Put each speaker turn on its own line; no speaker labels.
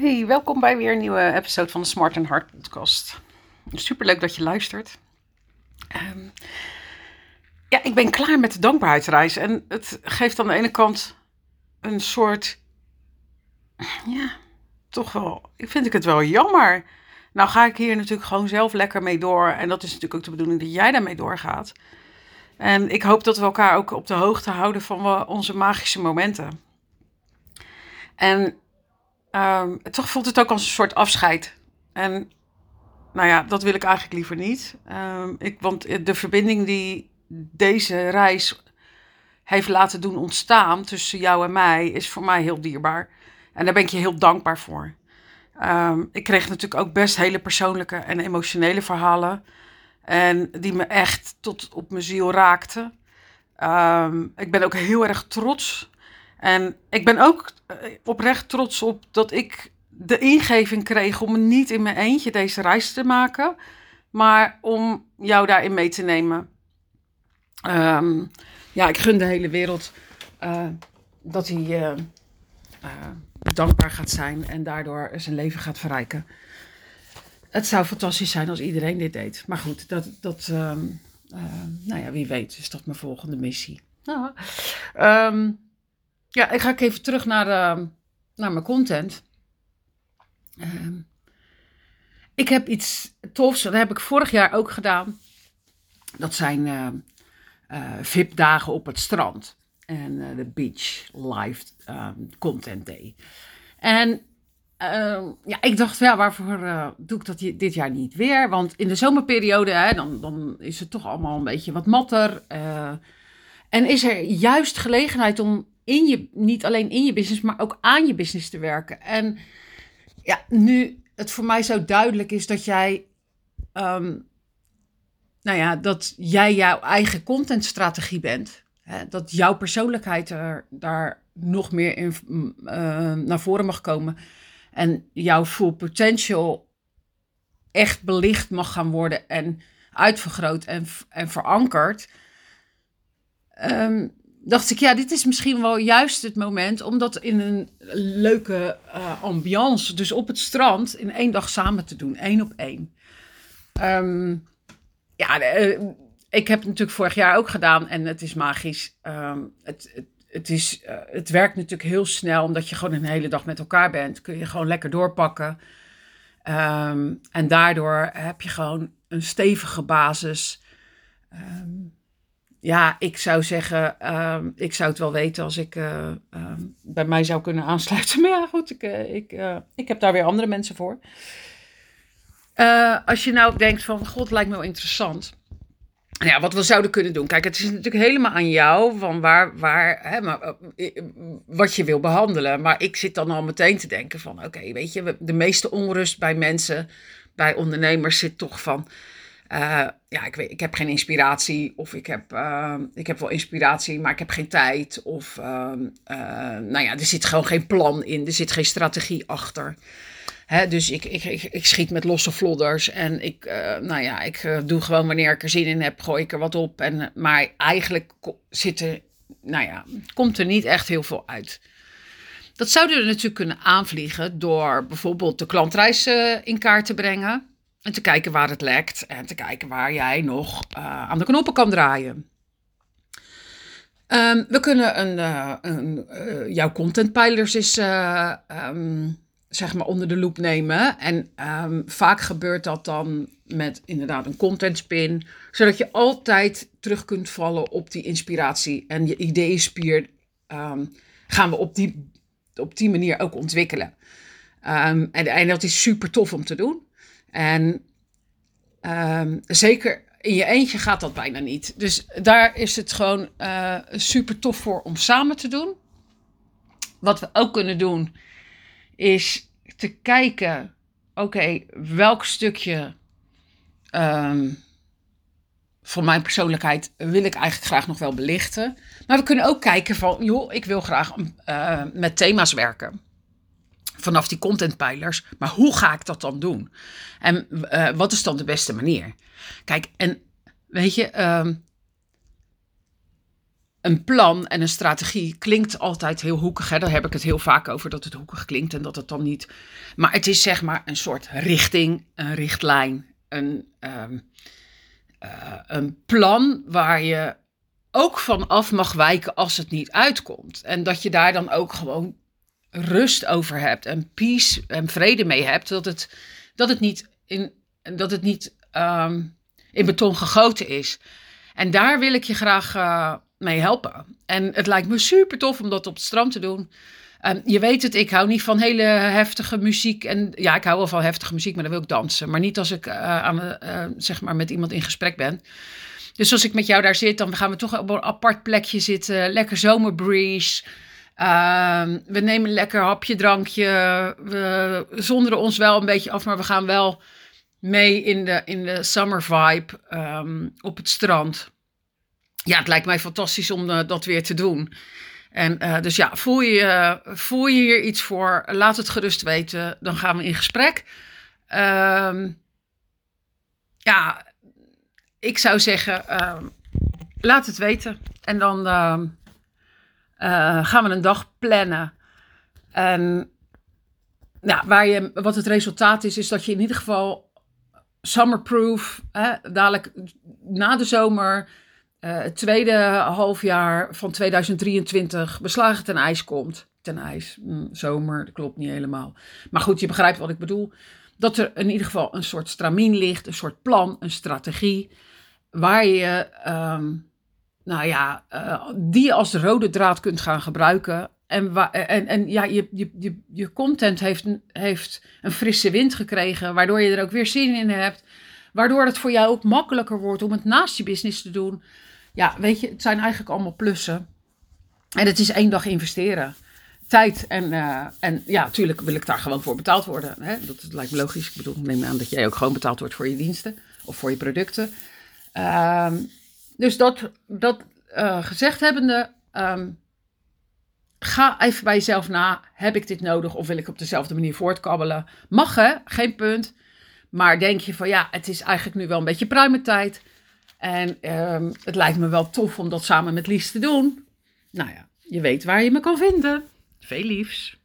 Hey, welkom bij weer een nieuwe episode van de Smart and Hard podcast. Superleuk dat je luistert. Ehm, ja, ik ben klaar met de dankbaarheidsreis en het geeft aan de ene kant een soort, ja, toch wel, ik vind ik het wel jammer. Nou ga ik hier natuurlijk gewoon zelf lekker mee door en dat is natuurlijk ook de bedoeling dat jij daarmee doorgaat. En ik hoop dat we elkaar ook op de hoogte houden van onze magische momenten. En um, toch voelt het ook als een soort afscheid. En nou ja, dat wil ik eigenlijk liever niet. Um, ik, want de verbinding die deze reis heeft laten doen ontstaan tussen jou en mij, is voor mij heel dierbaar. En daar ben ik je heel dankbaar voor. Um, ik kreeg natuurlijk ook best hele persoonlijke en emotionele verhalen. En die me echt tot op mijn ziel raakten. Ik ben ook heel erg trots en ik ben ook eh, oprecht trots op dat ik de ingeving kreeg om niet in mijn eentje deze reis te maken, maar om jou daarin mee te nemen. Um, ja, ik gun de hele wereld uh, dat hij uh, dankbaar gaat zijn en daardoor zijn leven gaat verrijken. Het zou fantastisch zijn als iedereen dit deed. Maar goed, dat, dat um, nou ja, wie weet, is dat mijn volgende missie. Nou, ja, ik ga even terug naar, uh, naar mijn content. Uh, ik heb iets tofs, dat heb ik vorig jaar ook gedaan. Dat zijn uh, VIP-dagen op het strand. En de Beach Live ehm, Content Day. En ehm, ja, ik dacht, ja, waarvoor doe ik dat dit jaar niet weer? Want in de zomerperiode, hè, dan, dan is het toch allemaal een beetje wat matter. en is er juist gelegenheid om in je, niet alleen in je business, maar ook aan je business te werken. En ja, nu het voor mij zo duidelijk is dat jij, um, nou ja, dat jij jouw eigen contentstrategie bent. Hè, dat jouw persoonlijkheid er, daar nog meer in, uh, naar voren mag komen. En jouw full potential echt belicht mag gaan worden en uitvergroot en, en verankerd. Um, dacht ik, ja, dit is misschien wel juist het moment om dat in een leuke uh, ambiance, dus op het strand, in één dag samen te doen, één op één. Um, ja, uh, ik heb het natuurlijk vorig jaar ook gedaan en het is magisch. Um, het, het, het, is, uh, het werkt natuurlijk heel snel, omdat je gewoon een hele dag met elkaar bent. Kun je gewoon lekker doorpakken. Um, en daardoor heb je gewoon een stevige basis. Ja, ik zou zeggen, uh, ik zou het wel weten als ik uh, uh, bij mij zou kunnen aansluiten. Maar ja, goed, ik, eh, ik, eh, ik heb daar weer andere mensen voor. als je nou denkt van, god, lijkt me wel interessant. Ja, wat we zouden kunnen doen. Kijk, het is natuurlijk helemaal aan jou van waar, waar, hè, maar, wat je wil behandelen. Maar ik zit dan al meteen te denken van, oké, weet je, de meeste onrust bij mensen, bij ondernemers zit toch van uh, ja, ik, weet, ik heb geen inspiratie. Of ik heb, uh, ik heb wel inspiratie, maar ik heb geen tijd. Of uh, nou ja, er zit gewoon geen plan in. Er zit geen strategie achter. Hè, dus ik, ik, ik, ik, schiet met losse vlodders. En ik, nou ja, ik doe gewoon wanneer ik er zin in heb, gooi ik er wat op. En, maar eigenlijk zit er, nou ja, komt er niet echt heel veel uit. Dat zouden we natuurlijk kunnen aanvliegen door bijvoorbeeld de klantreis in kaart te brengen. En te kijken waar het lekt en te kijken waar jij nog uh, aan de knoppen kan draaien. Um, we kunnen een, uh, een, uh, jouw contentpijlers eens um, zeg maar onder de loep nemen. En um, vaak gebeurt dat dan met inderdaad een contentspin. Zodat je altijd terug kunt vallen op die inspiratie. En je ideeënspier gaan we op die, op die manier ook ontwikkelen. en, en dat is super tof om te doen. En um, zeker in je eentje gaat dat bijna niet. Dus daar is het gewoon uh, super tof voor om samen te doen. Wat we ook kunnen doen, is te kijken: oké, welk stukje um, van mijn persoonlijkheid wil ik eigenlijk graag nog wel belichten. Maar we kunnen ook kijken van: joh, ik wil graag uh, met thema's werken vanaf die contentpijlers. Maar hoe ga ik dat dan doen? En uh, wat is dan de beste manier? Kijk, en weet je, um, een plan en een strategie klinkt altijd heel hoekig. Hè? Daar heb ik het heel vaak over dat het hoekig klinkt en dat het dan niet. Maar het is zeg maar een soort richting, een richtlijn, een, ehm, eh, een plan waar je ook van af mag wijken als het niet uitkomt. En dat je daar dan ook gewoon rust over hebt en peace en vrede mee hebt. Dat het, dat het niet, in, dat het niet ehm, in beton gegoten is. En daar wil ik je graag uh, mee helpen. En het lijkt me super tof om dat op het strand te doen. Um, je weet het, ik hou niet van hele heftige muziek. En ja, ik hou wel van heftige muziek, maar dan wil ik dansen. Maar niet als ik uh, aan, uh, zeg maar met iemand in gesprek ben. Dus als ik met jou daar zit, dan gaan we toch op een apart plekje zitten. Lekker zomerbreeze. Uh, we nemen een lekker hapje, drankje. We zonderen ons wel een beetje af, maar we gaan wel mee in de, in de summer vibe um, op het strand. Ja, het lijkt mij fantastisch om uh, dat weer te doen. En uh, dus ja, voel je, voel je hier iets voor? Laat het gerust weten. Dan gaan we in gesprek. Um, ja, ik zou zeggen, laat het weten. En dan uh, gaan we een dag plannen. En waar je, wat het resultaat is, is dat je in ieder geval summerproof, hè, dadelijk na de zomer, het tweede halfjaar van 2023, beslagen ten ijs komt. Ten ijs, mm, zomer, dat klopt niet helemaal. Maar goed, je begrijpt wat ik bedoel. Dat er in ieder geval een soort stramien ligt, een soort plan, een strategie waar je, um, nou ja, uh, die als rode draad kunt gaan gebruiken. En, en, en ja, je, je, je, content heeft, heeft een frisse wind gekregen, waardoor je er ook weer zin in hebt. Waardoor het voor jou ook makkelijker wordt om het naast je business te doen. Ja, weet je, het zijn eigenlijk allemaal plussen. En het is één dag investeren. Tijd en, uh, en ja, natuurlijk wil ik daar gewoon voor betaald worden. Hè? Dat, lijkt me logisch. Ik bedoel, neem aan dat jij ook gewoon betaald wordt voor je diensten of voor je producten. Um, dus dat, dat uh, gezegd hebbende, um, ga even bij jezelf na. Heb ik dit nodig of wil ik op dezelfde manier voortkabbelen? Mag hè, geen punt. Maar denk je van ja, het is eigenlijk nu wel een beetje pruimentijd. En um, het lijkt me wel tof om dat samen met Lies te doen. Nou ja, je weet waar je me kan vinden. Veel liefs.